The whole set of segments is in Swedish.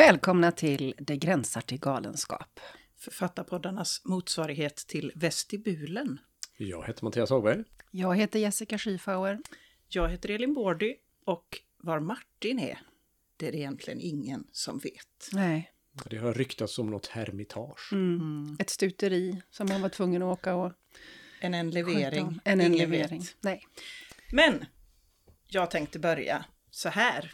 Välkomna till Det gränsar till galenskap. Författarpoddarnas motsvarighet till vestibulen. Jag heter Mattias Hagberg. Jag heter Jessica Schiefauer. Jag heter Elin Bordy och var Martin är, det är det egentligen ingen som vet. Nej. Det har ryktats om något hermitage. Mm. Ett stuteri som han var tvungen att åka och En enlevering. En enlevering. Nej. Men jag tänkte börja så här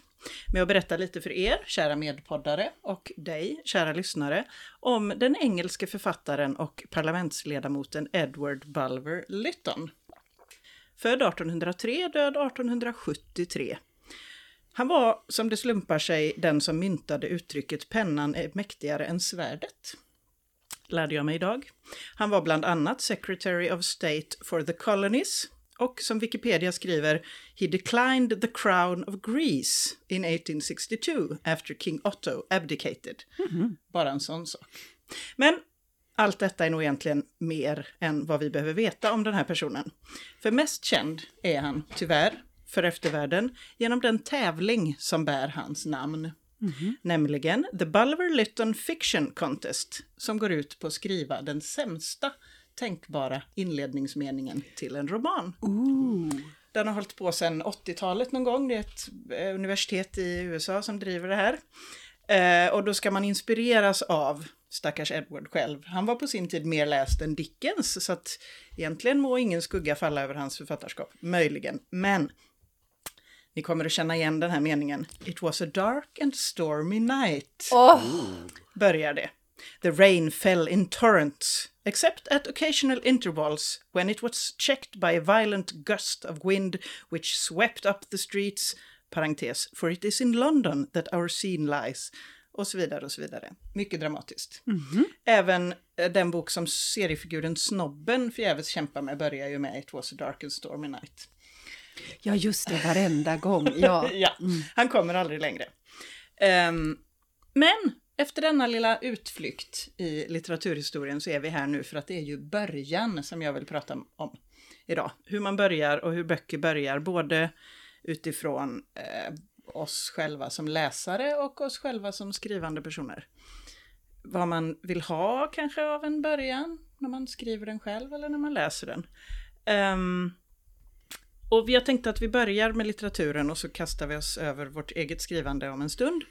med att berätta lite för er, kära medpoddare, och dig, kära lyssnare, om den engelske författaren och parlamentsledamoten Edward Bulwer Lytton. Född 1803, död 1873. Han var, som det slumpar sig, den som myntade uttrycket pennan är mäktigare än svärdet. Lärde jag mig idag. Han var bland annat Secretary of State for the Colonies och som Wikipedia skriver, he declined the crown of Greece in 1862 after King Otto abdicated. Bara en sån sak. Men allt detta är nog egentligen mer än vad vi behöver veta om den här personen. För mest känd är han, tyvärr, för eftervärlden genom den tävling som bär hans namn. Nämligen The Bulwer Lytton Fiction Contest, som går ut på att skriva den sämsta tänkbara inledningsmeningen till en roman. Den har hållit på sedan 80-talet någon gång. Det är ett eh, universitet i USA som driver det här. Eh, och då ska man inspireras av stackars Edward själv. Han var på sin tid mer läst än Dickens, så att egentligen må ingen skugga falla över hans författarskap. Möjligen. Men ni kommer att känna igen den här meningen. It was a dark and stormy night Åh! börjar det. The rain fell in torrents, except at occasional intervals when it was checked by a violent gust of wind which swept up the streets, parentes, for it is in London that our scene lies, och så vidare och så vidare. Mycket dramatiskt. Även eh, den bok som seriefiguren Snobben förgäves kämpar med börjar ju med It was a dark and stormy night. Ja, just det, varenda gång. Ja. Ja, han kommer aldrig längre. Ehm, men efter denna lilla utflykt i litteraturhistorien så är vi här nu för att det är ju början som jag vill prata om idag. Hur man börjar och hur böcker börjar, både utifrån eh, oss själva som läsare och oss själva som skrivande personer. Vad man vill ha kanske av en början, när man skriver den själv eller när man läser den. Um, och vi har tänkt att vi börjar med litteraturen och så kastar vi oss över vårt eget skrivande om en stund.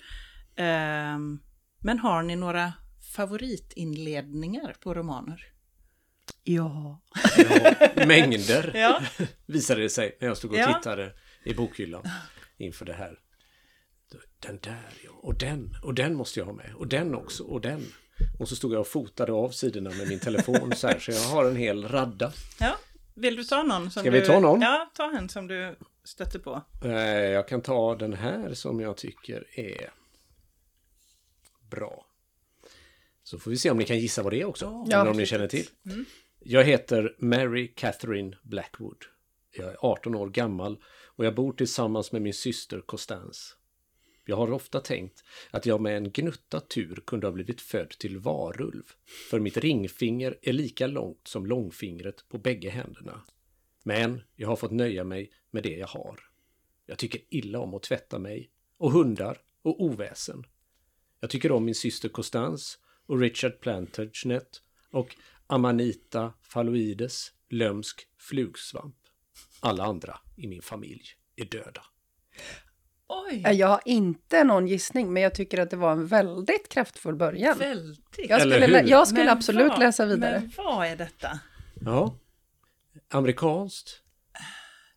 Um, men har ni några favoritinledningar på romaner? ja. Ja, mängder Ja. visade det sig när jag stod och Ja. tittade i bokhyllan inför det här. Den där ja, och den, och den måste jag ha med, och den också, och den. Och så stod jag och fotade av sidorna med min telefon så här, så jag har en hel radda. ja. Vill du ta någon? Som Ska vi du... ta någon? Ja, ta en som du stötte på. Eh, Jag kan ta den här som jag tycker är bra. Så får vi se om ni kan gissa vad det är också. Ja, eller om ni känner till. Jag heter Mary Catherine Blackwood. Jag är 18 år gammal och jag bor tillsammans med min syster Constance. Jag har ofta tänkt att jag med en gnutta tur kunde ha blivit född till varulv. För mitt ringfinger är lika långt som långfingret på bägge händerna. Men jag har fått nöja mig med det jag har. Jag tycker illa om att tvätta mig. Och hundar och oväsen. Jag tycker om min syster Constance och Richard Plantagenet och Amanita Phalloides, lömsk flugsvamp. Alla andra i min familj är döda. Oj, Jag har inte någon gissning, men jag tycker att det var en väldigt kraftfull början. väldigt. Jag Eller skulle, jag skulle Men absolut vad- läsa vidare. Men vad är detta? Ja. Amerikanskt,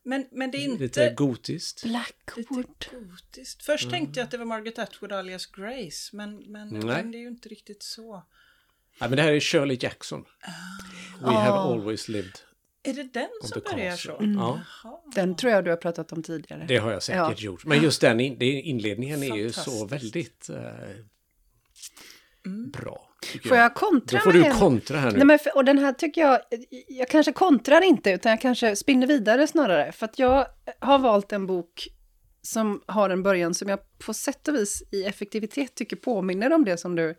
Men, men det är inte... lite gotiskt. Blackwood. Lite gotiskt. Först tänkte jag att det var Margaret Atwood alias Grace, men, men, Nej. men det är ju inte riktigt så. Ja, men det här är Shirley Jackson. We have always lived Är det den som the börjar castle. så? Ja, Jaha. Den tror jag du har pratat om tidigare. det har jag säkert Ja. gjort. Men just den in, inledningen är ju så väldigt eh, bra. Får jag. jag kontra Då får du kontra här nu. Nej, men för, och den här tycker jag, jag kanske kontrar inte, utan jag kanske spinner vidare snarare. För att jag har valt en bok som har en början som jag på sätt och vis i effektivitet tycker påminner om det som du,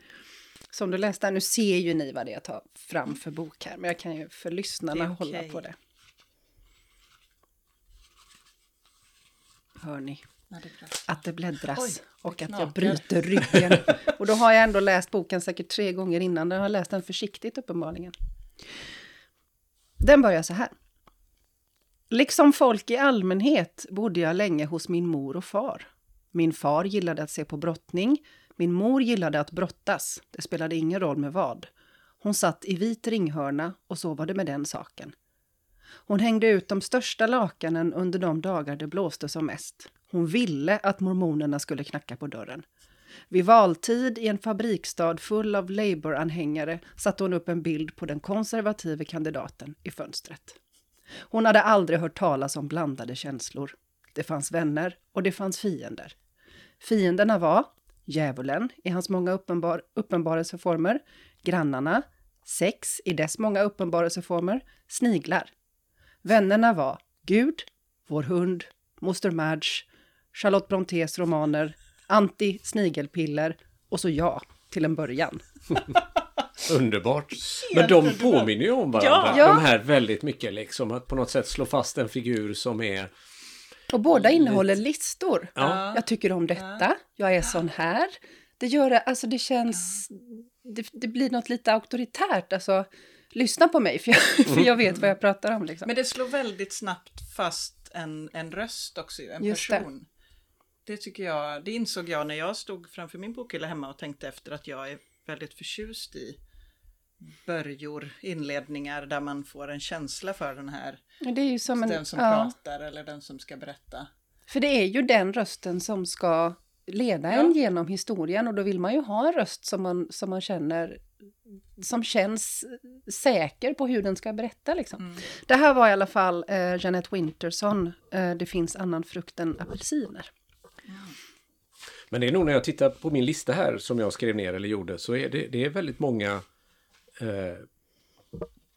som du läste. Nu ser ju ni vad det är jag tar fram för bok här, men jag kan ju för lyssnarna är hålla på det. Hör ni? Att det bläddras Oj, och att jag bryter ryggen. och då har jag ändå läst boken säkert tre gånger innan. Jag har läst den försiktigt uppenbarligen. Den börjar så här. Liksom folk i allmänhet bodde jag länge hos min mor och far. Min far gillade att se på brottning. Min mor gillade att brottas. Det spelade ingen roll med vad. Hon satt i vit ringhörna och så var det med den saken. Hon hängde ut de största lakanen under de dagar det blåste som mest. Hon ville att mormonerna skulle knacka på dörren. Vid valtid i en fabriksstad full av Labour-anhängare satte hon upp en bild på den konservative kandidaten i fönstret. Hon hade aldrig hört talas om blandade känslor. Det fanns vänner och det fanns fiender. Fienderna var djävulen i hans många uppenbar uppenbarelseformer, grannarna, sex i dess många uppenbarelseformer, sniglar. Vännerna var Gud, vår hund, moster Madge, Charlotte Brontës romaner, anti-snigelpiller och så jag, till en början. Underbart. Men de påminner ju om varandra. Ja. De här väldigt mycket liksom. Att på något sätt slå fast en figur som är... Och båda innehåller listor. Ja. Jag tycker om detta, jag är sån här. Det gör det, alltså det känns, det, det blir något lite auktoritärt, alltså lyssna på mig för jag, för jag vet vad jag pratar om liksom. Men det slår väldigt snabbt fast en, en röst också, en Just person. Det. Tycker jag, det insåg jag när jag stod framför min bokhylla hemma och tänkte efter att jag är väldigt förtjust i börjor, inledningar där man får en känsla för den här, Det är ju som en, den som ja, pratar eller den som ska berätta. för det är ju den rösten som ska leda en genom historien och då vill man ju ha en röst som man, som man känner som känns säker på hur den ska berätta. Liksom. Mm. Det här var i alla fall eh, Jeanette Winterson, eh, Det finns annan frukt än apelsiner. Men det är nog när jag tittar på min lista här som jag skrev ner eller gjorde så är det, det är väldigt många eh,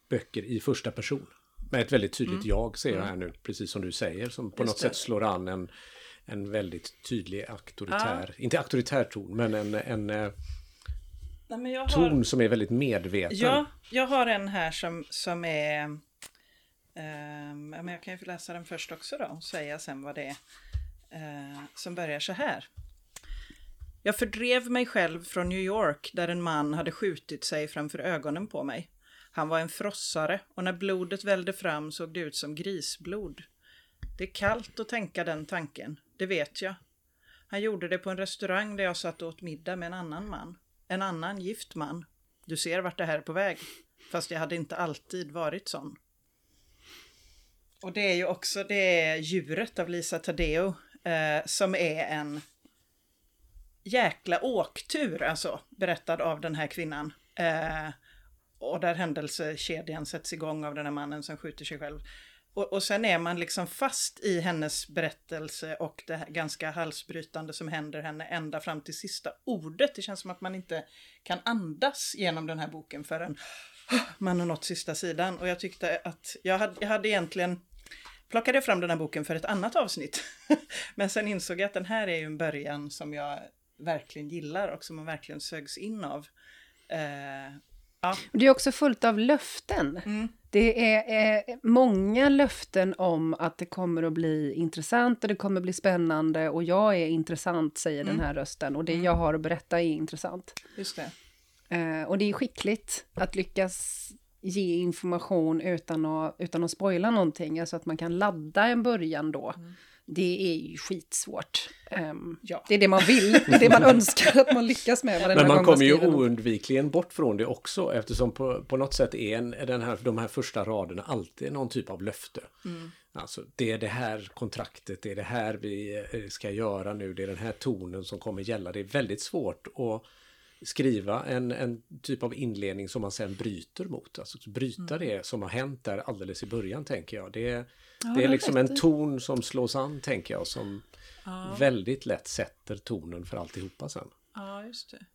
böcker i första person. Med ett väldigt tydligt jag ser jag här nu, precis som du säger, som på Mm. Just något det. sätt slår an en, en väldigt tydlig auktoritär, inte auktoritär ton, men en, en eh, Nej, men har... ton som är väldigt medveten. Ja, jag har en här som, som är... ja, men jag kan ju läsa den först också då och säga sen vad det är eh, som börjar så här. Jag fördrev mig själv från New York där en man hade skjutit sig framför ögonen på mig. Han var en frossare och när blodet vällde fram såg det ut som grisblod. Det är kallt att tänka den tanken, det vet jag. Han gjorde det på en restaurang där jag satt och åt middag med en annan man. En annan gift man. Du ser vart det här är på väg. Fast jag hade inte alltid varit sån. Och det är ju också det djuret av Lisa Taddeo eh, som är en jäkla åktur alltså, berättad av den här kvinnan. Eh, och där händelsekedjan sätts igång av den här mannen som skjuter sig själv. Och, och sen är man liksom fast i hennes berättelse och det här ganska halsbrytande som händer henne ända fram till sista ordet. Det känns som att man inte kan andas genom den här boken förrän man har nått sista sidan. Och jag tyckte att jag hade, jag hade egentligen plockade jag fram den här boken för ett annat avsnitt. Men sen insåg jag att den här är ju en början som jag verkligen gillar och som man verkligen sögs in av. Eh, ja, Det är också fullt av löften. Mm. Det är eh, många löften om att det kommer att bli intressant och det kommer att bli spännande och jag är intressant, säger den här rösten. Och det jag har att berätta är intressant. just det. Eh, och det är skickligt att lyckas ge information utan att, utan att spoila någonting, alltså att man kan ladda en början då. Det är ju skitsvårt. Ehm, Ja. Det är det man vill, det är det man önskar att man lyckas med Men man kommer ju oundvikligen bort från det också eftersom på, på något sätt är en, den här, de här första raderna alltid någon typ av löfte. Alltså det är det här kontraktet, det är det här vi eh, ska göra nu, det är den här tonen som kommer gälla. Det är väldigt svårt att skriva en, en typ av inledning som man sen bryter mot. Alltså bryta det som har hänt där alldeles i början tänker jag. Det, är- det är liksom en ton som slås an tänker jag som väldigt lätt sätter tonen för alltihopa sen. Ja, just det.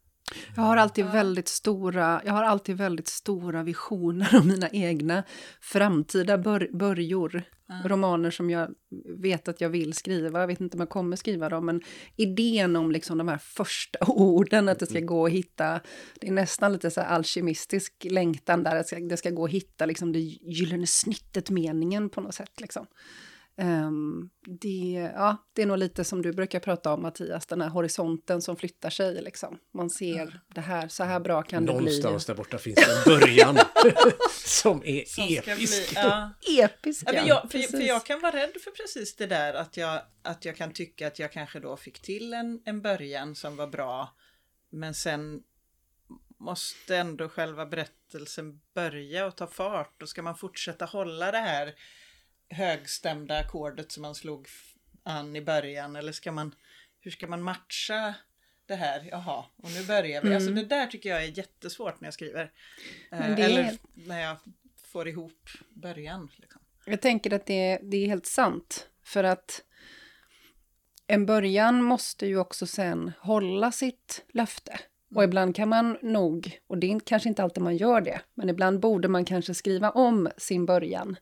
Jag har alltid väldigt stora, jag har alltid väldigt stora visioner om mina egna framtida bör, börjor. Romaner som jag vet att jag vill skriva. Jag vet inte om jag kommer skriva dem, men idén om liksom de här första orden, att det ska gå att hitta, det är nästan lite så alkemistisk längtan där, att det ska, det ska gå att hitta liksom det gyllene snittet, meningen på något sätt. Liksom. Um, det, ja, det är nog lite som du brukar prata om Mattias, den här horisonten som flyttar sig. Liksom. Man ser det här, så här bra kan Någonstans det bli. Någonstans där borta finns en början som är Som ska episk. bli- ja. Episk, Ja, ja. men jag, för, för jag kan vara rädd för precis det där att jag, att jag kan tycka att jag kanske då fick till en, en början som var bra. Men sen måste ändå själva berättelsen börja och ta fart. Och ska man fortsätta hålla det här högstämda ackordet som man slog an i början? Eller ska man, hur ska man matcha det här? Jaha, och nu börjar vi. Alltså det där tycker jag är jättesvårt när jag skriver. Eh, det Eller när jag får ihop början. Liksom. Jag tänker att det, det är helt sant. För att en början måste ju också sen hålla sitt löfte. Och ibland kan man nog, och det är kanske inte alltid man gör det, men ibland borde man kanske skriva om sin början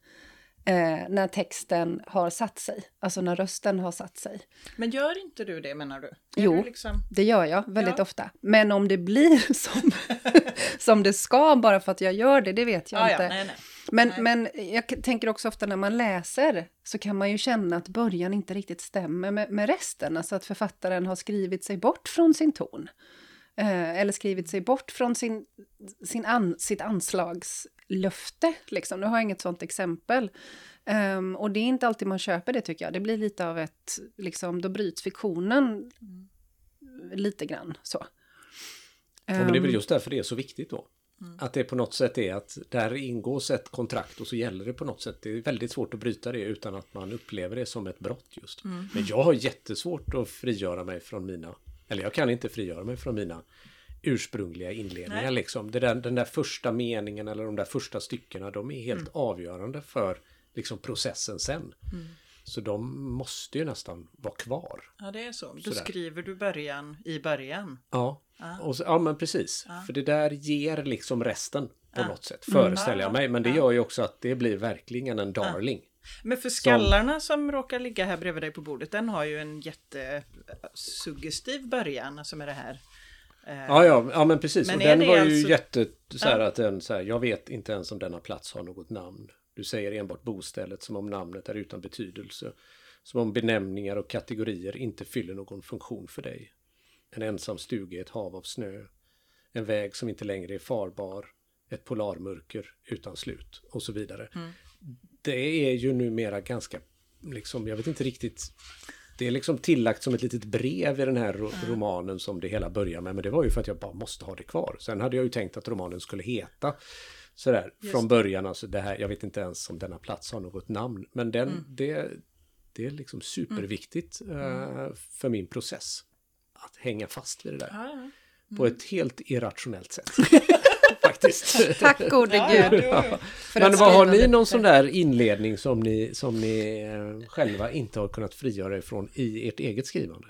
eh, när texten har satt sig, alltså när rösten har satt sig. Men gör inte du det menar du? Är Jo. Du liksom... Det gör jag väldigt Ja. ofta. Men om det blir som, som det ska bara för att jag gör det, det vet jag Ja, inte. ja, nej, nej. Men, Nej. men jag tänker också ofta när man läser så kan man ju känna att början inte riktigt stämmer med, med resten. Alltså att författaren har skrivit sig bort från sin ton. Eh, eller skrivit sig bort från sin, sin an, sitt anslagslöfte. Liksom. Nu har jag inget sånt exempel. Ehm, och det är inte alltid man köper det tycker jag. Det blir lite av ett, liksom, då bryts fiktionen lite grann så. Ja, men det är väl Ehm, just därför det är så viktigt då. Att det på något sätt är att där ingås ett kontrakt och så gäller det på något sätt. Det är väldigt svårt att bryta det utan att man upplever det som ett brott just. Men jag har jättesvårt att frigöra mig från mina, eller jag kan inte frigöra mig från mina ursprungliga inledningar liksom. Det där, den där första meningen eller de där första styckena, de är helt Mm. avgörande för liksom processen sen. Så de måste ju nästan vara kvar. Ja, det är så. Då Sådär. skriver du början i början. Ja, Ja. och så, ja men precis. Ja. För det där ger liksom resten på Ja. något sätt, föreställer Ja, jag mig. Men det gör ju också att det blir verkligen en darling. Men för skallarna som råkar ligga här bredvid dig på bordet, den har ju en jättesuggestiv början, alltså med det här. Eh, Ja, ja, ja men precis. Men och den var ju alltså- jätte så här Ja. att den så här, jag vet inte ens om denna plats har något namn. Du säger enbart bostället som om namnet är utan betydelse. Som om benämningar och kategorier inte fyller någon funktion för dig. En ensam stuga i ett hav av snö. En väg som inte längre är farbar. Ett polarmörker utan slut och så vidare. Mm. Det är ju numera ganska, liksom, jag vet inte riktigt. Det är liksom tillagt som ett litet brev i den här ro- romanen som det hela börjar med. Men det var ju för att jag bara måste ha det kvar. Sen hade jag ju tänkt att romanen skulle heta sådär Just från början. Alltså det här, jag vet inte ens om denna plats har något namn. Men den, Mm. det, det är liksom superviktigt eh, för min process. Att hänga fast vid det där. Ja, ja. På ett helt irrationellt sätt. Faktiskt. Tack gode Ja, ja, gud. jo. för Men vad har ni någon sån där inledning som ni, som ni eh, själva inte har kunnat frigöra er från i ert eget skrivande?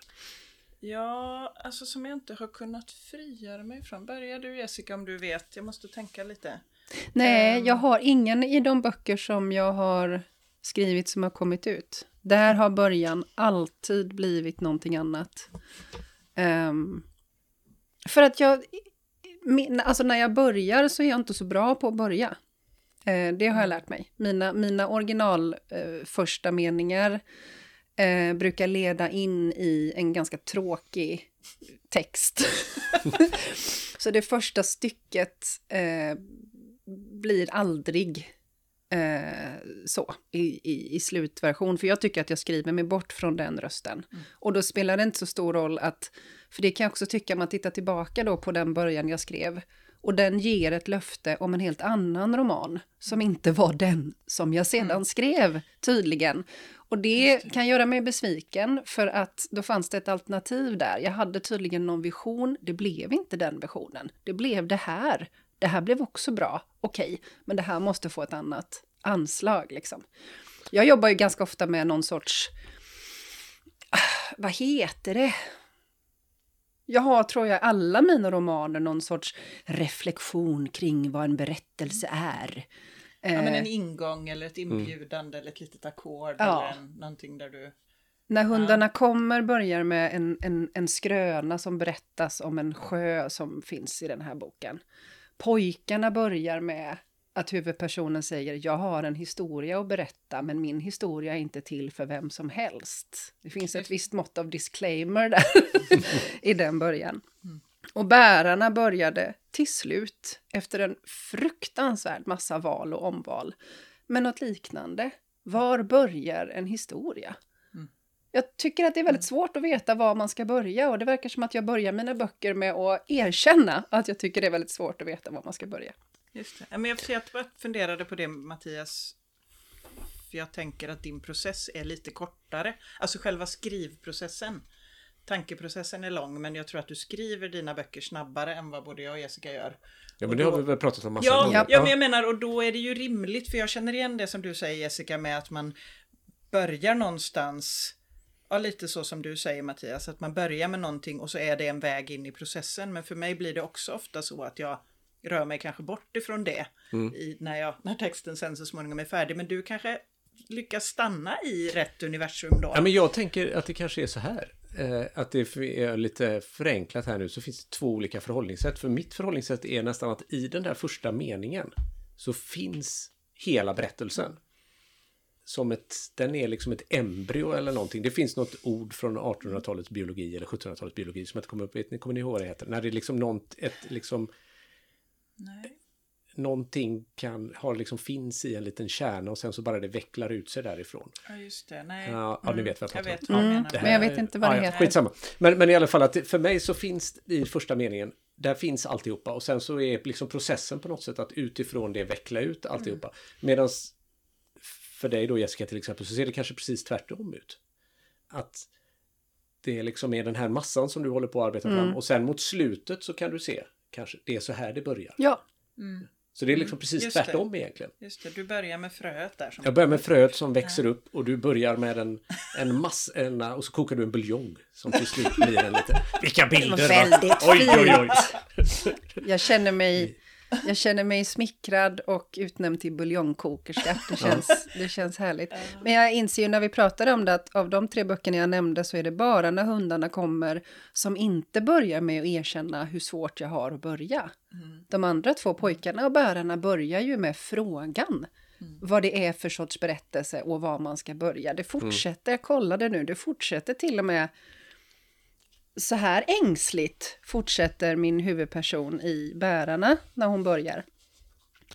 Ja, alltså som jag inte har kunnat frigöra mig från. Börjar du Jessica om du vet? Jag måste tänka lite. Nej, Ehm. jag har ingen i de böcker som jag har skrivit som har kommit ut. Där har början alltid blivit någonting annat. Ehm, för att jag, min, alltså när jag börjar så är jag inte så bra på att börja. Eh, det har jag lärt mig. Mina, mina original eh, första meningar eh, brukar leda in i en ganska tråkig text. så det första stycket eh, blir aldrig eh, så i, i, i slutversion. För jag tycker att jag skriver mig bort från den rösten. Och då spelar det inte så stor roll att, för det kan jag också tycka, om man tittar tillbaka då på den början jag skrev. Och den ger ett löfte om en helt annan roman, som inte var den som jag sedan skrev, tydligen. Och det, kan göra mig besviken, för att då fanns det ett alternativ där. Jag hade tydligen någon vision, det blev inte den visionen. Det blev det här. Det här blev också bra, okej, men det här måste få ett annat anslag liksom. Jag jobbar ju ganska ofta med någon sorts, vad heter det? Jag har, tror jag, alla mina romaner någon sorts reflektion kring vad en berättelse är. Ja, men Eh, en ingång eller ett inbjudande eller ett litet ackord Ja. eller en, någonting där du... När hundarna kommer börjar med en, en, en skröna som berättas om en sjö som finns i den här boken. Pojkarna börjar med att huvudpersonen säger jag har en historia att berätta men min historia är inte till för vem som helst. Det finns ett visst mått av disclaimer där i den början. Och bärarna började till slut, efter en fruktansvärd massa val och omval, med något liknande. Var börjar en historia? Jag tycker att det är väldigt svårt att veta var man ska börja och det verkar som att jag börjar mina böcker med att erkänna att jag tycker det är väldigt svårt att veta var man ska börja. Just det. Men jag, jag funderade på det Mattias, för jag tänker att din process är lite kortare. Alltså själva skrivprocessen. Tankeprocessen är lång men jag tror att du skriver dina böcker snabbare än vad både jag och Jessica gör. Ja men det har vi väl pratat om massa Ja, gånger. ja, men jag menar och då är det ju rimligt för jag känner igen det som du säger Jessica med att man börjar någonstans Ja, lite så som du säger Mattias, att man börjar med någonting och så är det en väg in i processen. Men för mig blir det också ofta så att jag rör mig kanske bort ifrån det i, när, jag, när texten sen så småningom är färdig. Men du kanske lyckas stanna i rätt universum då? Ja, men jag tänker att det kanske är så här. Eh, att det är lite förenklat här nu så finns det två olika förhållningssätt. För mitt förhållningssätt är nästan att i den där första meningen så finns hela berättelsen. Som ett, den är liksom ett embryo eller någonting. Det finns något ord från 1800-talets biologi eller 1700-talets biologi som inte kommer upp. Kommer ni ihåg vad det heter? När det är liksom något, ett liksom Nej. någonting kan, har liksom finns i en liten kärna och sen så bara det vecklar ut sig därifrån. Ja, just det. Nej. Ja, ja, ni vet vad jag jag pratar vet om. Mm, menar. men jag vet inte vad det ja, heter. Skitsamma. Men, men i alla fall att för mig så finns i första meningen, där finns alltihopa och sen så är liksom processen på något sätt att utifrån det veckla ut alltihopa. Medan för dig då Jessica till exempel så ser det kanske precis tvärtom ut. Att det liksom är den här massan som du håller på att arbeta fram och sen mot slutet så kan du se kanske det är så här det börjar. Ja, Så det är liksom precis just det. tvärtom egentligen. Just det, du börjar med fröet där. Som... Jag börjar med fröet som växer upp och du börjar med en, en massa, och så kokar du en buljong som till slut blir en lite... Vilka bilder! va? väldigt oj, oj, oj. jag känner mig, jag känner mig smickrad och utnämnd till buljongkokerska. Det känns, det känns härligt. Men jag inser ju när vi pratade om det att av de tre böckerna jag nämnde så är det bara när hundarna kommer som inte börjar med att erkänna hur svårt jag har att börja. De andra två pojkarna och bärarna börjar ju med frågan. Vad det är för sorts berättelse och var man ska börja. Det fortsätter, jag kollade nu, det fortsätter till och med så här ängsligt fortsätter min huvudperson i Bärarna när hon börjar.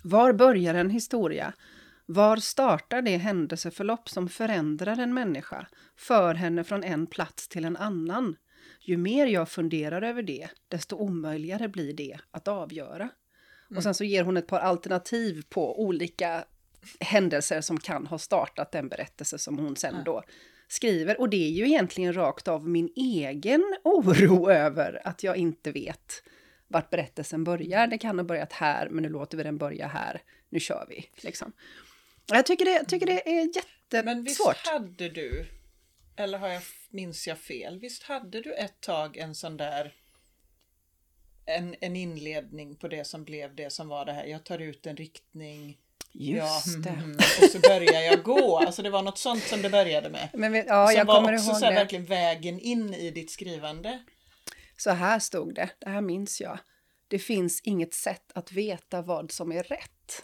Var börjar en historia? Var startar det händelseförlopp som förändrar en människa, för henne från en plats till en annan? Ju mer jag funderar över det, desto omöjligare blir det att avgöra. Och sen så ger hon ett par alternativ på olika händelser som kan ha startat den berättelse som hon sen då skriver. Och det är ju egentligen rakt av min egen oro över att jag inte vet vart berättelsen börjar. Det kan ha börjat här, men nu låter vi den börja här. Nu kör vi, liksom. Jag tycker det, jag tycker det är Men visst jättesvårt. hade du, eller har jag, minns jag fel, visst hade du ett tag en sån där en, en inledning på det som blev det som var det här, jag tar ut en riktning, Just det. mm, och så börjar jag gå. Alltså det var något sånt som det började med. Men vi, ja, som jag var kommer också ihåg så här, det. verkligen vägen in i ditt skrivande. Så här stod det, det här minns jag. Det finns inget sätt att veta vad som är rätt.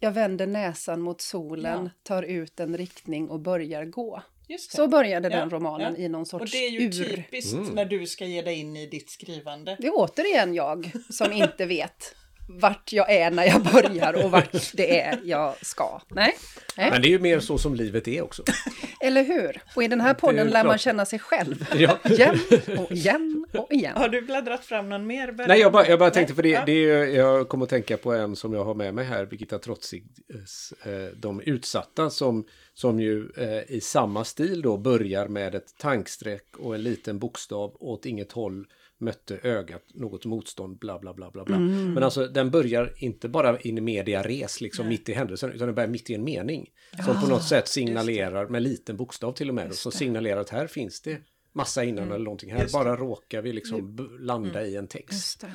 Jag vänder näsan mot solen, Ja. tar ut en riktning och börjar gå. Just det. Så började Ja, den romanen ja. i någon sorts Och det är ju ur. typiskt Mm. när du ska ge dig in i ditt skrivande. Det är återigen jag som inte vet vart jag är när jag börjar och vart det är jag ska. Nej, Nej. Men det är ju mer så som livet är också. eller hur? Och i den här podden är lär man känna sig själv. Ja. Igen och igen och igen. Har du bläddrat fram någon mer? Börja- Nej, jag bara, jag bara tänkte för det, det är, jag kommer att tänka på en som jag har med mig här, Birgitta Trotzigs eh, De utsatta, som, som ju eh, i samma stil då börjar med ett tankstreck och en liten bokstav åt inget håll mötte ögat något motstånd, bla bla bla bla bla. Men alltså den börjar inte bara in i media res, liksom mitt i händelsen, utan den börjar mitt i en mening. Som på något sätt signalerar, med liten bokstav till och med, som signalerar att här finns det massa innan eller någonting. Här Just det. bara råkar vi liksom landa i en text. Det.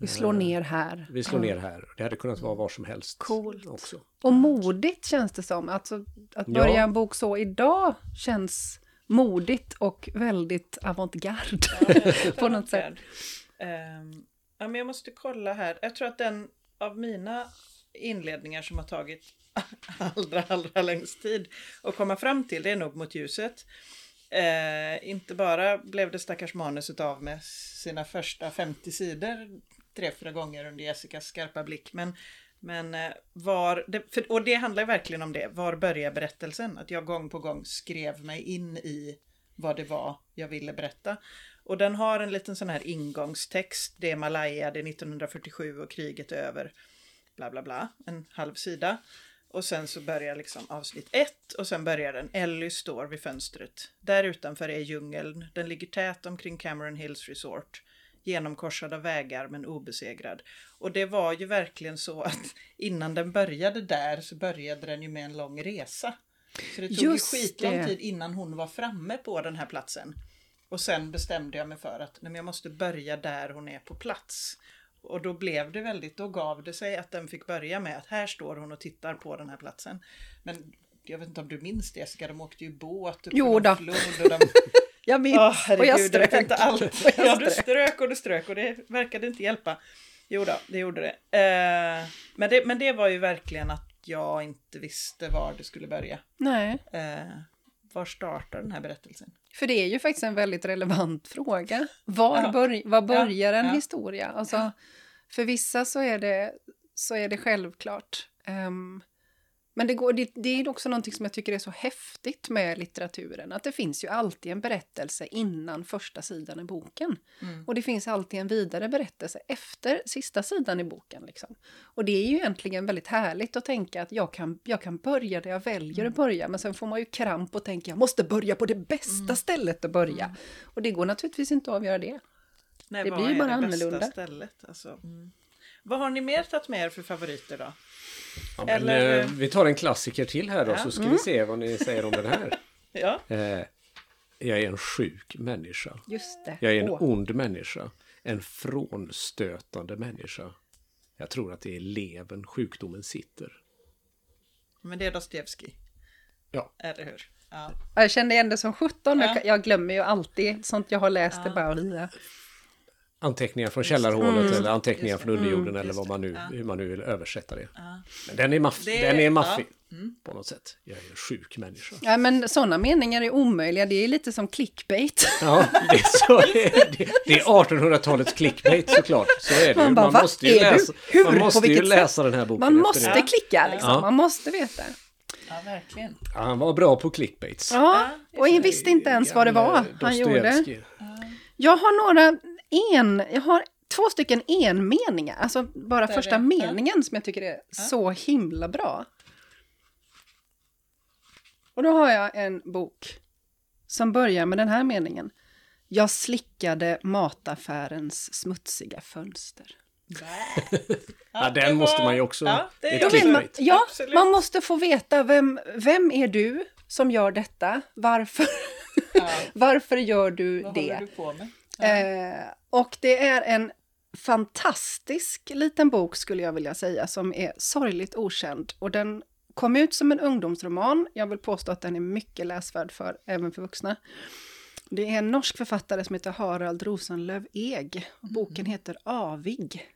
Vi slår ner här. Vi slår ner här. Det hade kunnat vara var som helst. Coolt. Också. Och modigt känns det som. Alltså, att börja Ja. en bok så idag känns modigt och väldigt avantgarde. på något sätt. Ehm, ja, men jag måste kolla här. Jag tror att den av mina inledningar som har tagit allra, allra längst tid att komma fram till. Det är nog mot ljuset. Eh, inte bara blev det stackars manuset av med sina första 50 sidor tre, fyra gånger under Jessicas skarpa blick, men men eh, var, för, och det handlar verkligen om det, var börjar berättelsen? Att jag gång på gång skrev mig in i vad det var jag ville berätta. Och den har en liten sån här ingångstext, det är Malaya, det är 1947 och kriget är över, bla bla bla, en halv sida. Och sen så börjar liksom avsnitt ett och sen börjar den. Ellie står vid fönstret. Där utanför är djungeln. Den ligger tät omkring Cameron Hills Resort genomkorsad av vägar men obesegrad. Och det var ju verkligen så att innan den började där så började den ju med en lång resa. Så det tog Just ju skitlång det. tid innan hon var framme på den här platsen. Och sen bestämde jag mig för att nej, jag måste börja där hon är på plats. Och då blev det väldigt, då gav det sig att den fick börja med att här står hon och tittar på den här platsen. Men jag vet inte om du minns det Jessica, de åkte ju båt upp Jo då. flod och de Jag minns, Åh och jag jag strök. inte allt. Jag Ja, du strök. och du strök och det verkade inte hjälpa. Jo då, det gjorde det. Eh, men det. Men det var ju verkligen att jag inte visste var det skulle börja. Nej, Eh, var startar den här berättelsen? för det är ju faktiskt en väldigt relevant fråga. Var, Ja. börj- var börjar en ja. historia? Alltså, För vissa så är det, så är det självklart. Ehm, men det, går, det, det är också någonting som jag tycker är så häftigt med litteraturen. Att det finns ju alltid en berättelse innan första sidan i boken. Mm. Och det finns alltid en vidare berättelse efter sista sidan i boken. Liksom. Och det är ju egentligen väldigt härligt att tänka att jag kan, jag kan börja där jag väljer att börja. Men sen får man ju kramp och tänka jag måste börja på det bästa stället att börja. Och det går naturligtvis inte att avgöra det. Nej, Det blir ju bara annorlunda. Stället? Alltså, mm. Vad har ni mer tagit med er för favoriter då? Ja, men, Eller- eh, vi tar en klassiker till här då Ja. så ska vi se vad ni säger om den här. Ja, Eh, jag är en sjuk människa. Just det. Jag är en Åh. ond människa. En frånstötande människa. Jag tror att det är levern sjukdomen sitter. men det är Dostojevskij. Ja. Eller hur? Ja. Jag kände igen det som 17. Ja. Jag, jag glömmer ju alltid sånt jag har läst. Det bara, Anteckningar från källarhålet Mm. eller anteckningar från underjorden eller Just vad man nu, Ja. hur man nu vill översätta det. Ja. Men den är, maff- Det- den är maffig ja. Mm. på något sätt. Jag är en sjuk människa. Ja, men sådana meningar är omöjliga. Det är lite som clickbait. Ja, det är, så, det, det är 1800-talets clickbait såklart. Så är det Man bara, Man "Va? måste ju läsa, Hur? man måste ju läsa den här boken. Man måste det. klicka liksom. Ja. Man måste veta. ja, verkligen. Han var bra på clickbaits. Ja, och jag visste inte ens vad det var Gamle han gjorde. Jag har några en, jag har två stycken enmeningar, alltså bara Där första meningen som jag tycker är så himla bra. Och då har jag en bok som börjar med den här meningen. Jag slickade mataffärens smutsiga fönster. Ja, den måste man ju också- Ja, man, ja, man måste få veta vem, vem är du som gör detta? Varför, Ja. varför gör du Vad det? håller du på med? Ja. Eh, och det är en fantastisk liten bok skulle jag vilja säga som är sorgligt okänd. Och den kom ut som en ungdomsroman. Jag vill påstå att den är mycket läsvärd för, även för vuxna. Det är en norsk författare som heter Harald Rosenlöv Eg. Boken heter Avig.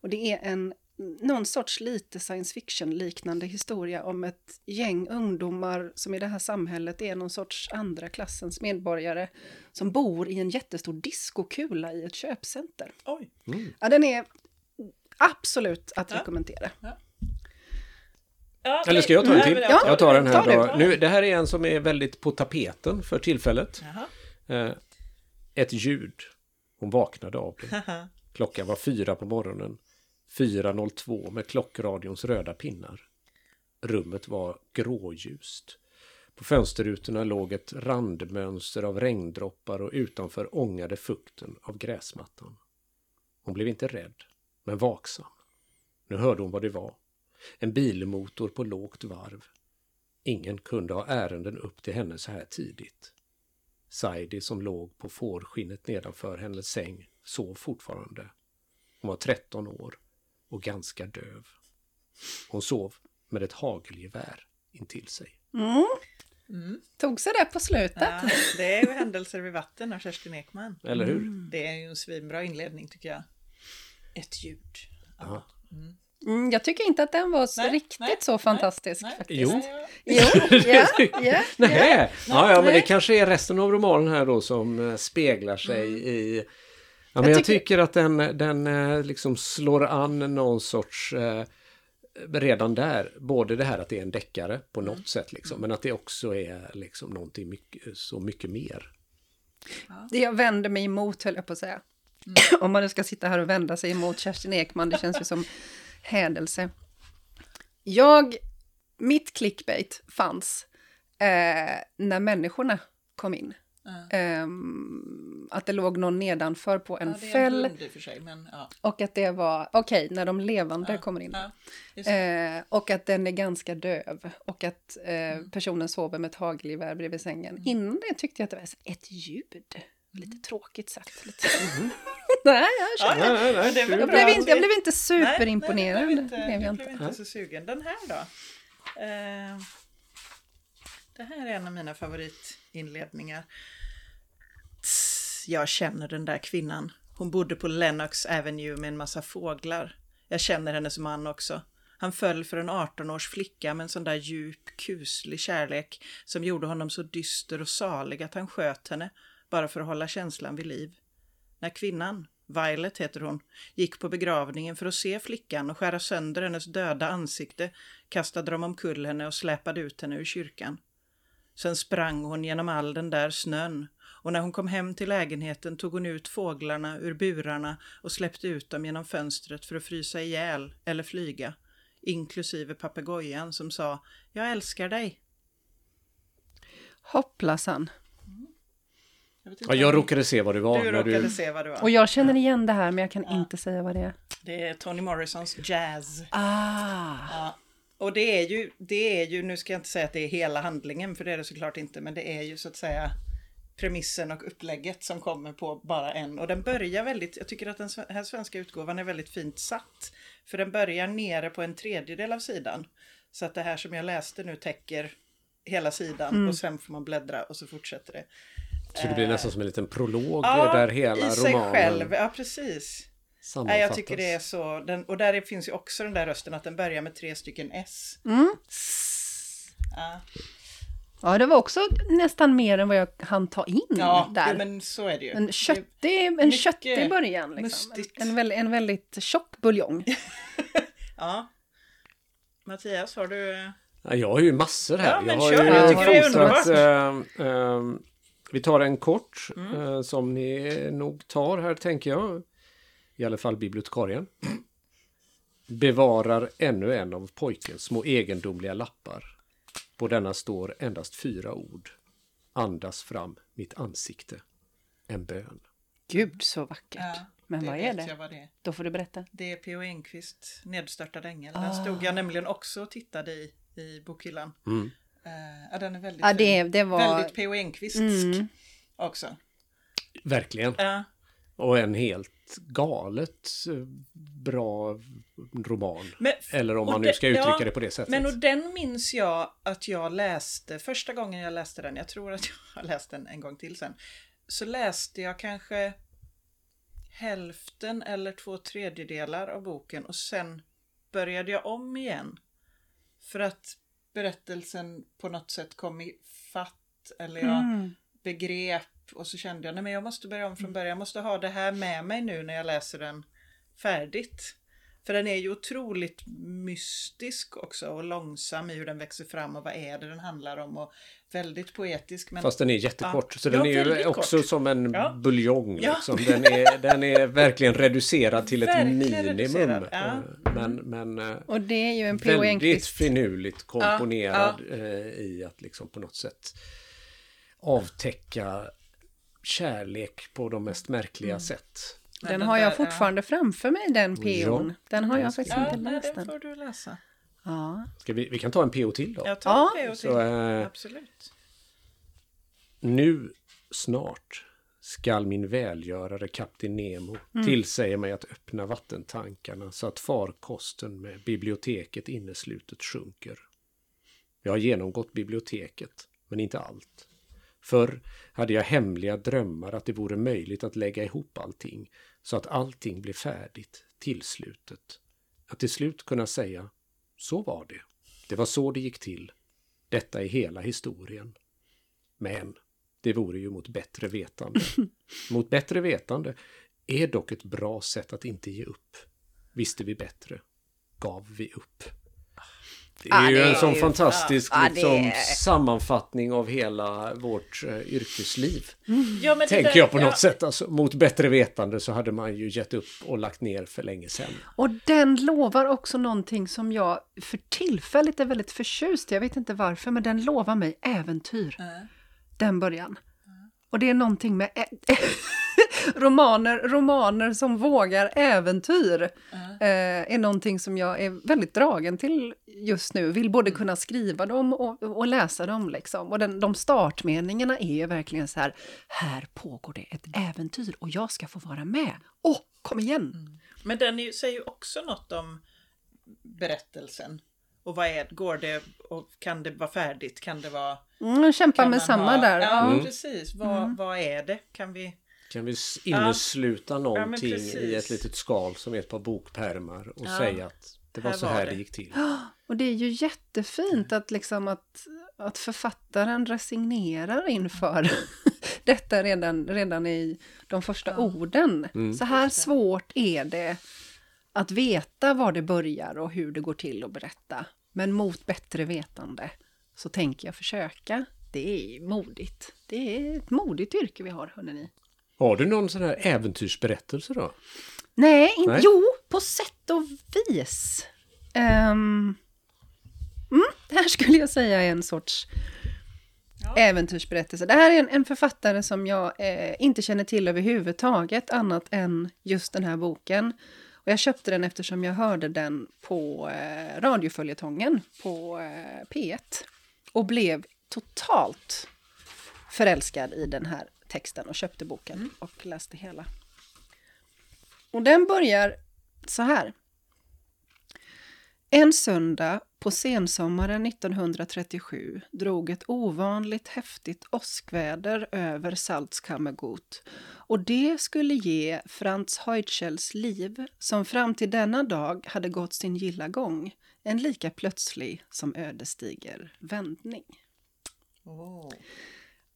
Och det är en någon sorts lite science fiction-liknande historia om ett gäng ungdomar som i det här samhället är någon sorts andra klassens medborgare som bor i en jättestor diskokula i ett köpcenter. Oj. Ja, den är absolut att Ja. rekommendera. Ja, Eller ska jag ta en till? Ja, Jag tar den här ta det. Nu, det här är en som är väldigt på tapeten för tillfället. Jaha. Eh, ett ljud. Hon vaknade av det. Klockan var fyra på morgonen. 4.02 med klockradions röda pinnar. Rummet var gråljust. På fönsterrutorna låg ett randmönster av regndroppar och utanför ångade fukten av gräsmattan. Hon blev inte rädd, men vaksam. Nu hörde hon vad det var. En bilmotor på lågt varv. Ingen kunde ha ärenden upp till henne så här tidigt. Saidi som låg på fårskinnet nedanför hennes säng sov fortfarande. Hon var 13 år och ganska döv. Hon sov med ett hagelgevär intill sig. Mm. Mm. Tog sig det på slutet. Ja, det är ju Händelser vid vatten av Kerstin Ekman. Eller hur? Mm. Det är ju en svinbra inledning tycker jag. Ett ljud. Ja. Mm, jag tycker inte att den var så Nej, riktigt nej, så nej, fantastisk nej. faktiskt. Jo. Jo, ja, ja, ja. Nej, ja, ja men det Nej. kanske är resten av romanen här då som eh, speglar sig i... Ja, men jag, Jag tycker... tycker- att den, den eh, liksom slår an någon sorts... Eh, redan där, både det här att det är en deckare på något sätt liksom, men att det också är liksom någonting mycket, så mycket mer. Det jag vänder mig emot, höll jag på att säga. Om man nu ska sitta här och vända sig emot Kerstin Ekman, det känns ju som hädelse. Jag, mitt clickbait fanns eh, när människorna kom in. Ehm, att det låg någon nedanför på en Ja, det är en fäll för sig, men ja. och att det var, okej, när de levande kommer in. Eh, och att den är ganska döv och att eh, Mm. personen sover med ett hagelgevär bredvid sängen. Innan det tyckte jag att det var ett ljud. Lite tråkigt sagt. Lite. nej, jag känner. Ja, nej, nej, Jag blev, inte, jag blev inte superimponerad. Nej, nej, blev inte, jag blev inte så sugen. Den här då? Eh, det här är en av mina favoritinledningar. Jag känner den där kvinnan. Hon bodde på Lennox Avenue med en massa fåglar. Jag känner hennes man också. Han föll för en 18-års flicka med en sån där djup, kuslig kärlek som gjorde honom så dyster och salig att han sköt henne bara för att hålla känslan vid liv. När kvinnan, Violet heter hon, gick på begravningen för att se flickan och skära sönder hennes döda ansikte kastade de omkull henne och släpade ut henne ur kyrkan. Sen sprang hon genom all den där snön och när hon kom hem till lägenheten tog hon ut fåglarna ur burarna och släppte ut dem genom fönstret för att frysa ihjäl eller flyga, inklusive papegojan som sa ”Jag älskar dig”. Hopplassan. Jag Ja, jag råkade se vad det var. Du råkade se vad det var. Och jag känner igen det här men jag kan inte säga vad det är. Det är Toni Morrisons Jazz. Ah. Ja. Och det är ju, det är ju, nu ska jag inte säga att det är hela handlingen, för det är det såklart inte, men det är ju så att säga premissen och upplägget som kommer på bara en. Och den börjar väldigt, jag tycker att den här svenska utgåvan är väldigt fint satt. För den börjar nere på en tredjedel av sidan. Så att det här som jag läste nu täcker hela sidan och sen får man bläddra och så fortsätter det. Så det blir nästan som en liten prolog Ja, där hela i sig romanen själv, ja precis. sammanfattas. Nej, jag tycker det är så, den, och där finns ju också den där rösten att den börjar med tre stycken S. Ja. Ja, det var också nästan mer än vad jag hann ta in Ja, där. jo, men så är det ju. En köttig, en köttig början. Liksom. En, en, väldigt, en väldigt tjock buljong. Ja. Mattias, har du... Ja, jag har ju massor här. Ja, men jag har kör, ju jag tycker det är underbart. eh, eh, vi tar en kort Mm. eh, som ni nog tar här tänker jag. I alla fall bibliotekarien. Bevarar ännu en av pojkens små egendomliga lappar. På denna står endast fyra ord. Andas fram mitt ansikte. En bön. Gud så vackert. Ja, Men vad är det? Vad det är. Då får du berätta. Det är P.O. Enquist, Nedstörtad ängel. Ah. Den stod jag nämligen också och tittade i, i bokhyllan. Mm. Eh, ja, den är väldigt Ja, det, det var... Väldigt P.O. Enquistsk Mm. också. Verkligen. Ja, Och en helt galet eh, bra roman. men, Eller om man nu det- ska uttrycka ja, det på det sättet. Men och den minns jag att jag läste, första gången jag läste den, jag tror att jag har läst den en gång till sen, så läste jag kanske hälften eller två tredjedelar av boken och sen började jag om igen. För att berättelsen på något sätt kom i fatt eller jag Mm. begrep och så kände jag nej men jag måste börja om från början, jag måste ha det här med mig nu när jag läser den färdigt. För den är ju otroligt mystisk också och långsam i hur den växer fram och vad är det den handlar om och väldigt poetisk. Men Fast den är jättekort. Ja. Så Ja, den är ju också kort. som en Ja. buljong. Ja. Liksom. Den, är, den är verkligen reducerad till ett Verkligen minimum. reducerad, ja. Eh, Men, men eh, Och det är ju en väldigt finurligt komponerad eh, i att liksom på något sätt avtäcka kärlek på de mest märkliga Mm. sätt. Den den har jag där, fortfarande framför mig, den P.O.n. Den har jag faktiskt Ja, inte läst den den. får du läsa. Ja. Ska vi, vi kan ta en PO till då. Jag tar Ja. och Så, till. eh, Absolut. Nu snart skall min välgörare kapten Nemo tillsäga mig att öppna vattentankarna så att farkosten med biblioteket inneslutet sjunker. Jag har genomgått biblioteket, men inte allt. Förr hade jag hemliga drömmar att det vore möjligt att lägga ihop allting så att allting blev färdigt, tillslutet. Att till slut kunna säga, så var det. Det var så det gick till. Detta är hela historien. Men det vore ju mot bättre vetande. mot bättre vetande är dock ett bra sätt att inte ge upp. Visste vi bättre, gav vi upp. Det är Ja, ju det en är sån ju- fantastisk ja, det liksom, är- sammanfattning av hela vårt eh, yrkesliv. Ja, men det Tänker där- jag på något ja, sätt. Alltså, mot bättre vetande så hade man ju gett upp och lagt ner för länge sedan. Och den lovar också någonting som jag för tillfället är väldigt förtjust i. Jag vet inte varför, men den lovar mig äventyr. Den början. Och det är någonting med romaner, romaner som vågar äventyr. Eh, är någonting som jag är väldigt dragen till just nu. Vill både kunna skriva dem och, och läsa dem. Liksom. Och den, de startmeningarna är ju verkligen så här, här pågår det ett äventyr och jag ska få vara med. Åh, kom igen! Men den är, säger ju också något om berättelsen. Och vad är går det och kan det vara färdigt? Kan det vara... Mm, Kan med samma ha, där. Ja, Ja. Mm. precis. Vad, vad är det? Kan vi... Kan vi innesluta någonting precis. i ett litet skal som är ett par bokpärmar och Ja. säga att det var Här så var här det. det gick till. Och det är ju jättefint att, liksom att, att författaren resignerar inför detta redan, redan i de första orden. Så här svårt är det att veta var det börjar och hur det går till att berätta. Men mot bättre vetande så tänker jag försöka. Det är modigt. Det är ett modigt yrke vi har, hörni. Har du någon sån här äventyrsberättelse då? Nej, in, Nej. jo, på sätt och vis. Ehm, mm, det här skulle jag säga är en sorts äventyrsberättelse. Det här är en, en författare som jag eh, inte känner till överhuvudtaget, annat än just den här boken. Och jag köpte den eftersom jag hörde den på eh, radioföljetongen på eh, P1 och blev totalt förälskad i den här texten och köpte boken och läste hela. Och den börjar så här. En söndag på sensommaren 1937 drog ett ovanligt häftigt åskväder över Salzkammergut och det skulle ge Franz Heutschels liv, som fram till denna dag hade gått sin gilla gång, en lika plötslig som ödesdiger vändning. Åh.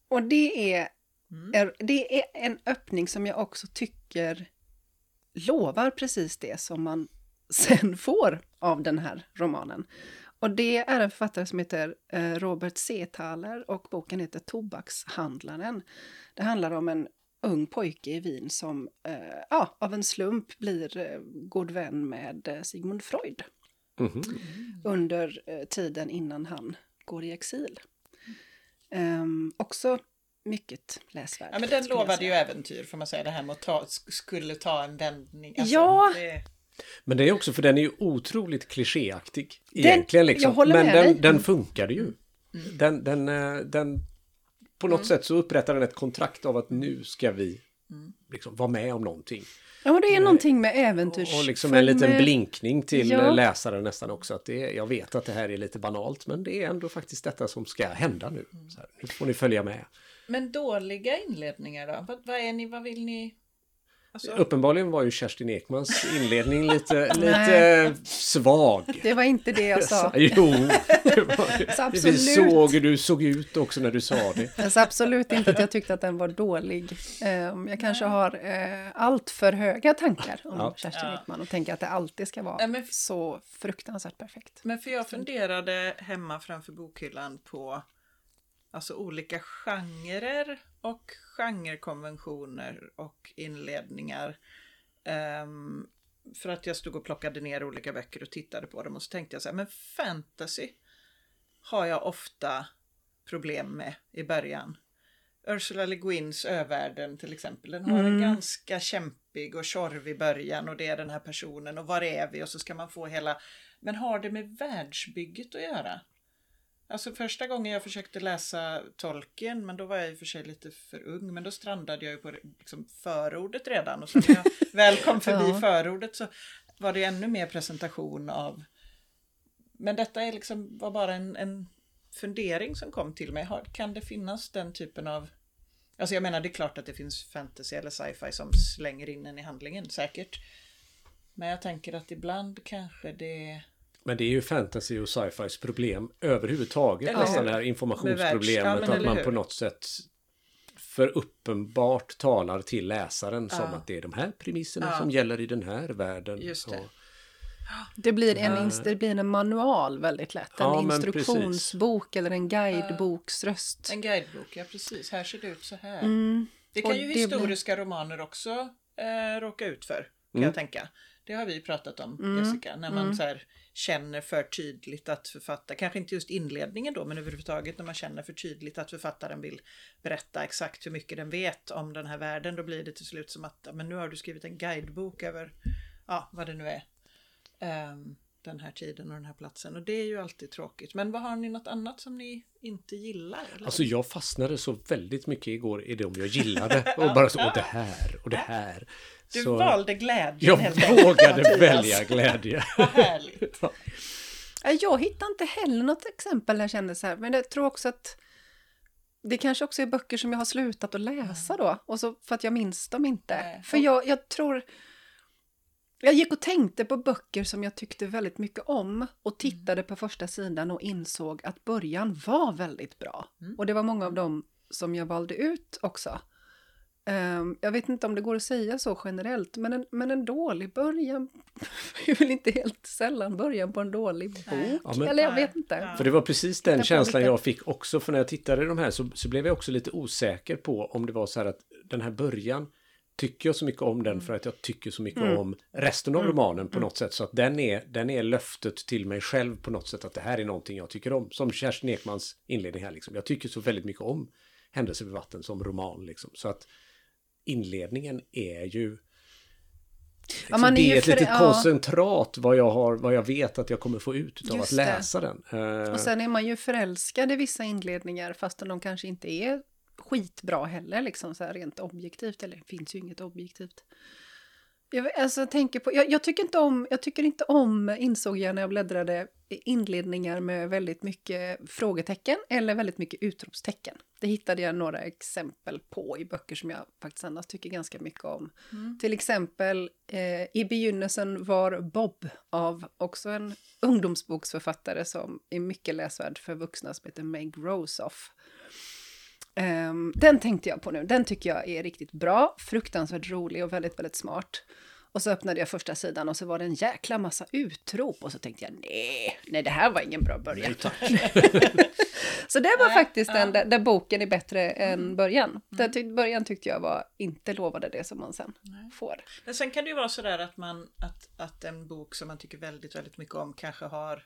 Och det är, är, det är en öppning som jag också tycker lovar precis det som man sen får av den här romanen. Och det är en författare som heter eh, Robert Seethaler och boken heter Tobakshandlaren. Det handlar om en ung pojke i Wien som eh, ja, av en slump blir eh, god vän med eh, Sigmund Freud Mhm. under eh, tiden innan han går i exil. Ehm, också mycket läsvärd. Ja, men den lovade ju äventyr får man säga. Det här med att ta, sk- skulle ta en vändning. Alltså, Ja. Det, Men det är också för den är ju otroligt klichéaktig. Egentligen liksom. jag håller Men med den, dig. Mm. den funkade ju. Den, den, eh, den, på något sätt så upprättar den ett kontrakt av att nu ska vi liksom vara med om någonting. Ja, men det är någonting med äventyrs... Och liksom en liten med- blinkning till Ja. läsaren nästan också. Att det är, jag vet att det här är lite banalt men det är ändå faktiskt detta som ska hända nu. Så här, nu får ni följa med. men dåliga inledningar då? Vad, vad är ni, vad vill ni? Alltså, Uppenbarligen var ju Kerstin Ekmans inledning lite, lite svag. Det var inte det jag sa. Jo, det var Så absolut. Vi såg hur du såg ut också när du sa det. Jag sa absolut inte att jag tyckte att den var dålig. Ehm, jag kanske har eh, allt för höga tankar om Ja. Kerstin Ja. Ekman och tänker att det alltid ska vara Nej, men- så fruktansvärt perfekt. Men för jag funderade hemma framför bokhyllan på alltså olika genrer och genrekonventioner och inledningar. Ehm, för att jag stod och plockade ner olika böcker och tittade på dem och så tänkte jag så här, men fantasy har jag ofta problem med i början. Ursula Le Guins Övärlden till exempel, den har en ganska kämpig och tjorvig början och det är den här personen och var är vi och så ska man få hela men har det med världsbygget att göra? Alltså första gången jag försökte läsa Tolkien, men då var jag i och för sig lite för ung, men då strandade jag ju på liksom förordet redan. Och så när jag väl kom förbi Ja. förordet så var det ännu mer presentation av... Men detta är liksom, var bara en, en fundering som kom till mig. Kan det finnas den typen av... Alltså jag menar, det är klart att det finns fantasy eller sci-fi som slänger in en i handlingen, säkert. Men jag tänker att ibland kanske det... Men det är ju fantasy och sci-fis problem överhuvudtaget. Eller nästan hur? det här informationsproblemet. att man på något sätt för uppenbart talar till läsaren som Ja. att det är de här premisserna Ja. som gäller i den här världen. Just det. Och- Det blir, en, ins- det blir en manual väldigt lätt. En Ja, men instruktionsbok eller en guideboksröst. En guidebok, ja precis. Här ser det ut så här. Mm. Det kan Och ju det blir- historiska romaner också eh, råka ut för, kan jag tänka. Det har vi pratat om, Jessica, när man så här, känner för tydligt att författaren, kanske inte just inledningen då, men överhuvudtaget när man känner för tydligt att författaren vill berätta exakt hur mycket den vet om den här världen, då blir det till slut som att men nu har du skrivit en guidebok över, ja, vad det nu är, Um, den här tiden och den här platsen. Och det är ju alltid tråkigt. Men vad har ni något annat som ni inte gillar? Eller? Alltså jag fastnade så väldigt mycket igår i de jag gillade. Och bara så, och det här och det här. du så valde glädjen jag helt vågade välja glädje. Vad härligt. Jag hittar inte heller något exempel där jag kände så här, men jag tror också att det kanske också är böcker som jag har slutat att läsa då, och så för att jag minns dem inte. Nej. För jag, jag tror... Jag gick och tänkte på böcker som jag tyckte väldigt mycket om och tittade på första sidan och insåg att början var väldigt bra. Och det var många av dem som jag valde ut också. Ehm, jag vet inte om det går att säga så generellt, men en, men en dålig början är väl inte helt sällan början på en dålig bok? Ja, men- Eller jag vet inte. För det var precis den känslan lite. jag fick också för när jag tittade i de här så, så blev jag också lite osäker på om det var så här att den här början tycker jag så mycket om den för att jag tycker så mycket om resten av romanen på något sätt så att den är, den är löftet till mig själv på något sätt att det här är någonting jag tycker om. Som Kerstin Ekmans inledning här liksom. Jag tycker så väldigt mycket om Händelser vid vatten som roman liksom. Så att inledningen är ju Liksom, är det är ett för- litet ja. koncentrat vad jag, har, vad jag vet att jag kommer få ut av att Just det. läsa den. Eh, Och sen är man ju förälskad i vissa inledningar fastän de kanske inte är skitbra heller, liksom så här rent objektivt. Eller det finns ju inget objektivt. Jag, alltså, tänker på, jag, jag, tycker inte om, jag tycker inte om, insåg jag när jag bläddrade, inledningar med väldigt mycket frågetecken eller väldigt mycket utropstecken. Det hittade jag några exempel på i böcker som jag faktiskt annars tycker ganska mycket om. Till exempel eh, I begynnelsen var Bob av också en ungdomsboksförfattare som är mycket läsvärd för vuxna som heter Meg Rosoff. Ehm, den tänkte jag på nu. Den tycker jag är riktigt bra, fruktansvärt rolig och väldigt, väldigt smart. Och så öppnade jag första sidan och så var det en jäkla massa utrop och så tänkte jag nej, nej det här var ingen bra början. så det var faktiskt den där, där boken är bättre än början. Där tyck, början tyckte jag var, inte lovade det som man sen får. Men sen kan det ju vara sådär att man att, att en bok som man tycker väldigt, väldigt mycket om kanske har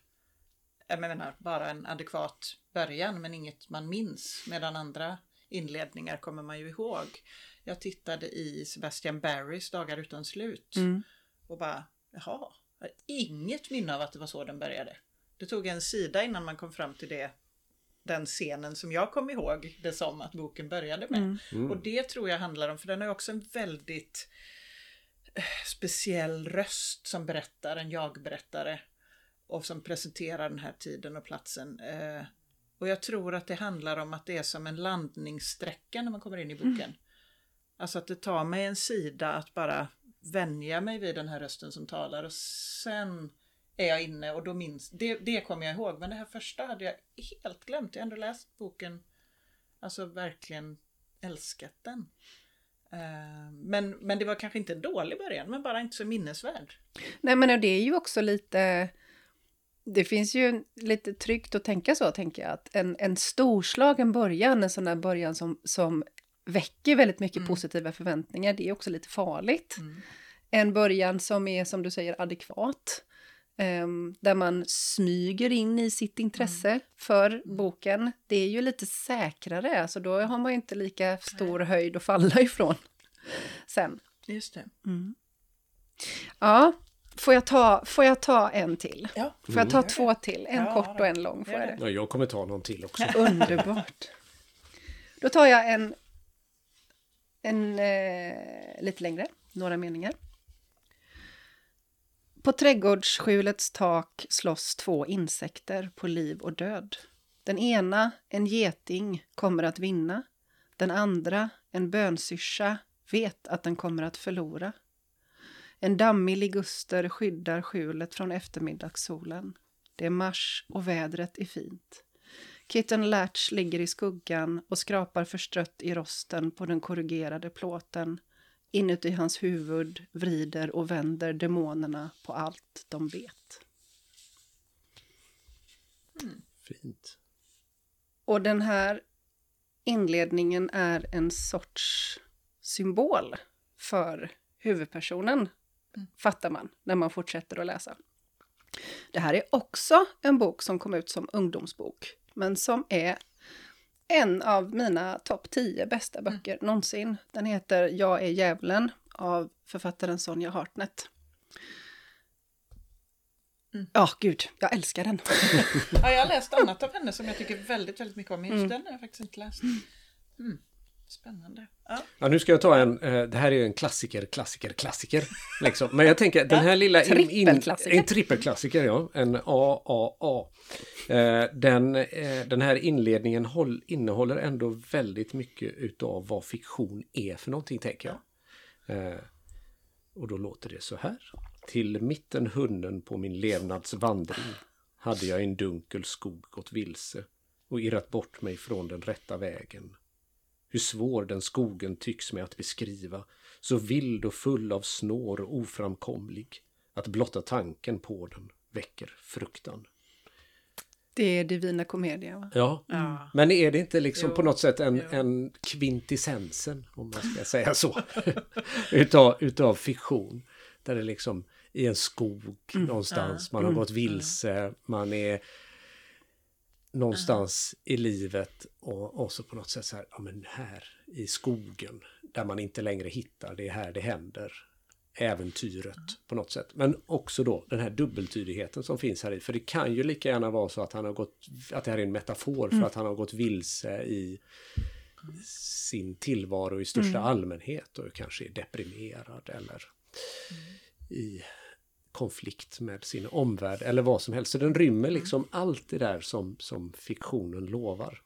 jag menar, bara en adekvat början men inget man minns medan andra inledningar kommer man ju ihåg. Jag tittade i Sebastian Barrys Dagar utan slut och bara jaha, jag har inget minne av att det var så den började. Det tog en sida innan man kom fram till det den scenen som jag kom ihåg det som att boken började med. Och det tror jag handlar om, för den har ju också en väldigt eh, speciell röst som berättar, en jag-berättare. Och som presenterar den här tiden och platsen. Eh, och jag tror att det handlar om att det är som en landningssträcka när man kommer in i boken. Alltså att det tar mig en sida att bara vänja mig vid den här rösten som talar och sen är jag inne och då minns, det, det kommer jag ihåg. Men det här första hade jag helt glömt. Jag har ändå läst boken, alltså verkligen älskat den. Eh, Men, men det var kanske inte en dålig början, men bara inte så minnesvärd. Nej men det är ju också lite... Det finns ju lite tryggt att tänka så, tänker jag. Att en, en storslagen början, en sån där början som, som väcker väldigt mycket positiva förväntningar, det är också lite farligt. En början som är, som du säger, adekvat. ehm, där man smyger in i sitt intresse för boken. Det är ju lite säkrare, alltså då har man ju inte lika stor höjd att falla ifrån sen. Just det. Ja, får jag ta, får jag ta en till? Ja. Får jag ta två till? En Ja, kort och en lång. Får jag det. det? Ja, jag kommer ta någon till också. Underbart. Då tar jag en, en eh, lite längre, några meningar. På trädgårdsskjulets tak slåss två insekter på liv och död. Den ena, en geting, kommer att vinna. Den andra, en bönsyrsa, vet att den kommer att förlora. En dammig liguster skyddar skjulet från eftermiddagssolen. Det är mars och vädret är fint. Kitten Latch ligger i skuggan och skrapar förstrött i rosten på den korrugerade plåten. Inuti hans huvud vrider och vänder demonerna på allt de vet. Fint. Och den här inledningen är en sorts symbol för huvudpersonen, fattar man när man fortsätter att läsa. Det här är också en bok som kom ut som ungdomsbok, men som är en av mina topp 10 bästa böcker någonsin. Den heter Jag är djävulen av författaren Sonja Hartnett. Ja, gud, jag älskar den. Ja, jag har läst annat av henne som jag tycker väldigt, väldigt mycket om, just den har jag faktiskt inte läst. Mm. Spännande. Ja. Ja, nu ska jag ta en, eh, det här är ju en klassiker, klassiker, klassiker. Liksom. Men jag tänker, den här lilla... in- in- Trippelklassiker. En trippelklassiker, ja. En AAA. Eh, Den, eh, den här inledningen håll, innehåller ändå väldigt mycket utav vad fiktion är för någonting, tänker jag. Och då låter det så här. Till mitten hunden på min levnadsvandring hade jag i en dunkel skog gått vilse och irrat bort mig från den rätta vägen. Hur svår den skogen tycks mig att beskriva, så vild och full av snår och oframkomlig, att blotta tanken på den väcker fruktan. Det är Divina Commedia, va? Ja, Ja. men är det inte liksom Jo, på något sätt en, jo. en kvintessensen, om man ska säga så, utav, utav fiktion? Där det liksom i en skog någonstans, man har gått vilse, man är någonstans i livet och, och så på något sätt så här, ja men här i skogen, där man inte längre hittar, det är här det händer. Äventyret på något sätt. Men också då den här dubbeltydigheten som finns här i. För det kan ju lika gärna vara så att han har gått, att det här är en metafor för att han har gått vilse i sin tillvaro i största allmänhet och kanske är deprimerad eller i konflikt med sin omvärld eller vad som helst. Så den rymmer liksom allt det där som, som fiktionen lovar.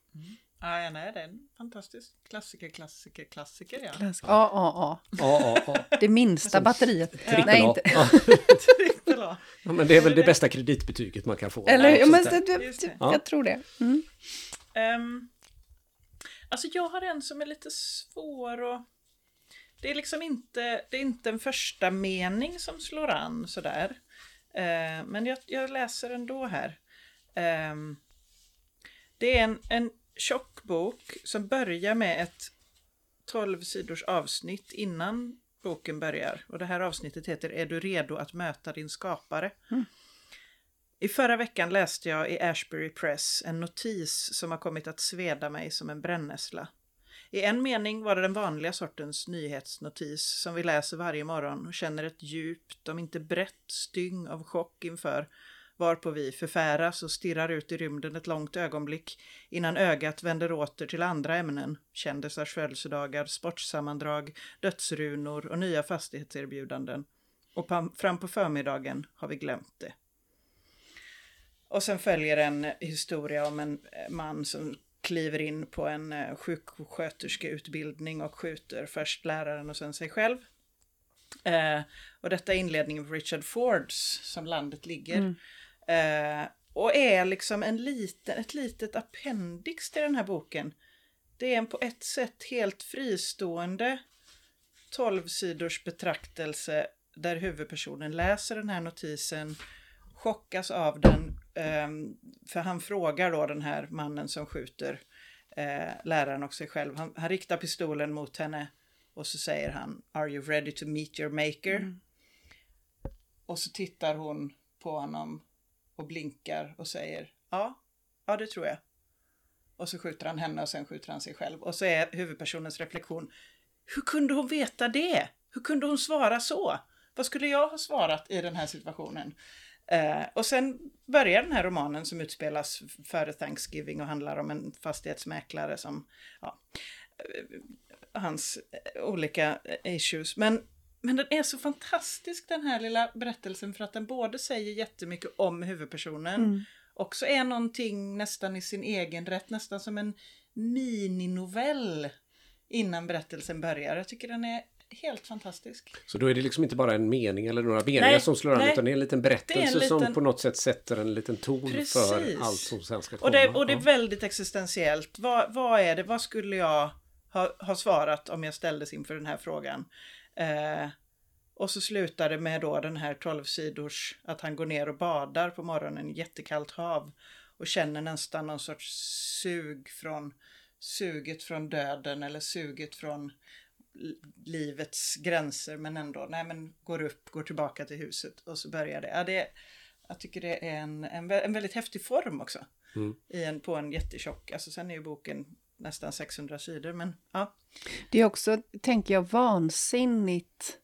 Ja, ja, nej, det är en fantastisk klassiker, klassiker, klassiker, ja. Klassisk. Ja, ja, Ja, ja, ja. ja. Det minsta batteriet. Trippel Nej, A. inte. Ja. Men det är väl det bästa kreditbetyget man kan få. Eller Ja, ja, men, det, det, det. Ja. jag tror det. Mm. Ehm, alltså jag har en som är lite svår och det är liksom inte, det är inte en första mening som slår an sådär. Eh, men jag, jag läser ändå här. Ehm, det är en, en tjock bok som börjar med ett 12 sidors avsnitt innan boken börjar. Och det här avsnittet heter Är du redo att möta din skapare? I förra veckan läste jag i Ashbury Press en notis som har kommit att sveda mig som en brännässla. I en mening var det den vanliga sortens nyhetsnotis som vi läser varje morgon och känner ett djupt, om inte brett, styng av chock inför, varpå vi förfäras och stirrar ut i rymden ett långt ögonblick innan ögat vänder åter till andra ämnen, kändisars födelsedagar, sportsammandrag, dödsrunor och nya fastighetserbjudanden. Och fram på förmiddagen har vi glömt det. Och sen följer en historia om en eh, man som kliver in på en eh, sjuksköterskeutbildning och skjuter först läraren och sen sig själv. Eh, och detta är inledningen på Richard Fords, som landet ligger. Eh, och är liksom en liten, ett litet appendix till den här boken. Det är en på ett sätt helt fristående 12 sidors betraktelse där huvudpersonen läser den här notisen, chockas av den, för han frågar då den här mannen som skjuter eh, läraren och sig själv. Han, han riktar pistolen mot henne och så säger han Are you ready to meet your maker? Och så tittar hon på honom och blinkar och säger Ja, ja det tror jag. Och så skjuter han henne och sen skjuter han sig själv. Och så är huvudpersonens reflektion Hur kunde hon veta det? Hur kunde hon svara så? Vad skulle jag ha svarat i den här situationen? Eh, och sen börjar den här romanen som utspelas före Thanksgiving och handlar om en fastighetsmäklare som, ja, eh, hans eh, olika eh, issues. Men, men den är så fantastisk den här lilla berättelsen för att den både säger jättemycket om huvudpersonen också är någonting nästan i sin egen rätt, nästan som en mininovell innan berättelsen börjar. Jag tycker den är helt fantastisk. Så då är det liksom inte bara en mening eller några meningar som slår an utan det är en liten berättelse liten- som på något sätt sätter en liten ton Precis. för allt som sen ska komma. Och det, och det är väldigt existentiellt. Vad, vad är det, vad skulle jag ha, ha svarat om jag ställdes inför den här frågan? Eh, och så slutar det med då den här 12 sidors att han går ner och badar på morgonen i jättekallt hav och känner nästan någon sorts sug från suget från döden eller suget från livets gränser men ändå, nej men går upp, går tillbaka till huset och så börjar det. Ja, det jag tycker det är en, en, en väldigt häftig form också. Mm. I en, på en jättetjock, alltså sen är ju boken nästan 600 sidor men ja. Det är också, tänker jag, vansinnigt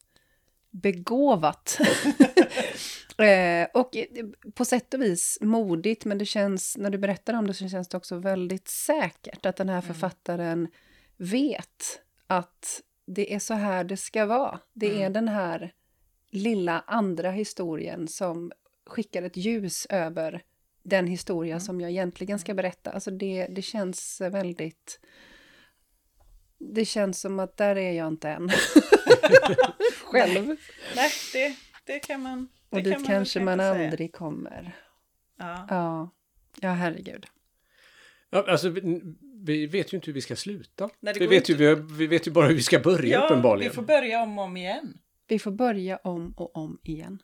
begåvat. eh, och eh, på sätt och vis modigt, men det känns, när du berättar om det så känns det också väldigt säkert att den här författaren vet att det är så här det ska vara. Det är den här lilla andra historien som skickar ett ljus över den historia som jag egentligen ska berätta. Alltså det, det känns väldigt... Det känns som att där är jag inte än. Själv. Nej, det, det kan man det Och kan dit man väl kanske man säga. aldrig kommer. Ja. Ja, ja herregud. Ja, alltså, vi, vi vet ju inte hur vi ska sluta. Nej, vi, vet ju, vi, vi vet ju bara hur vi ska börja ja, uppenbarligen. vi får börja om och om igen. Vi får börja om och om igen.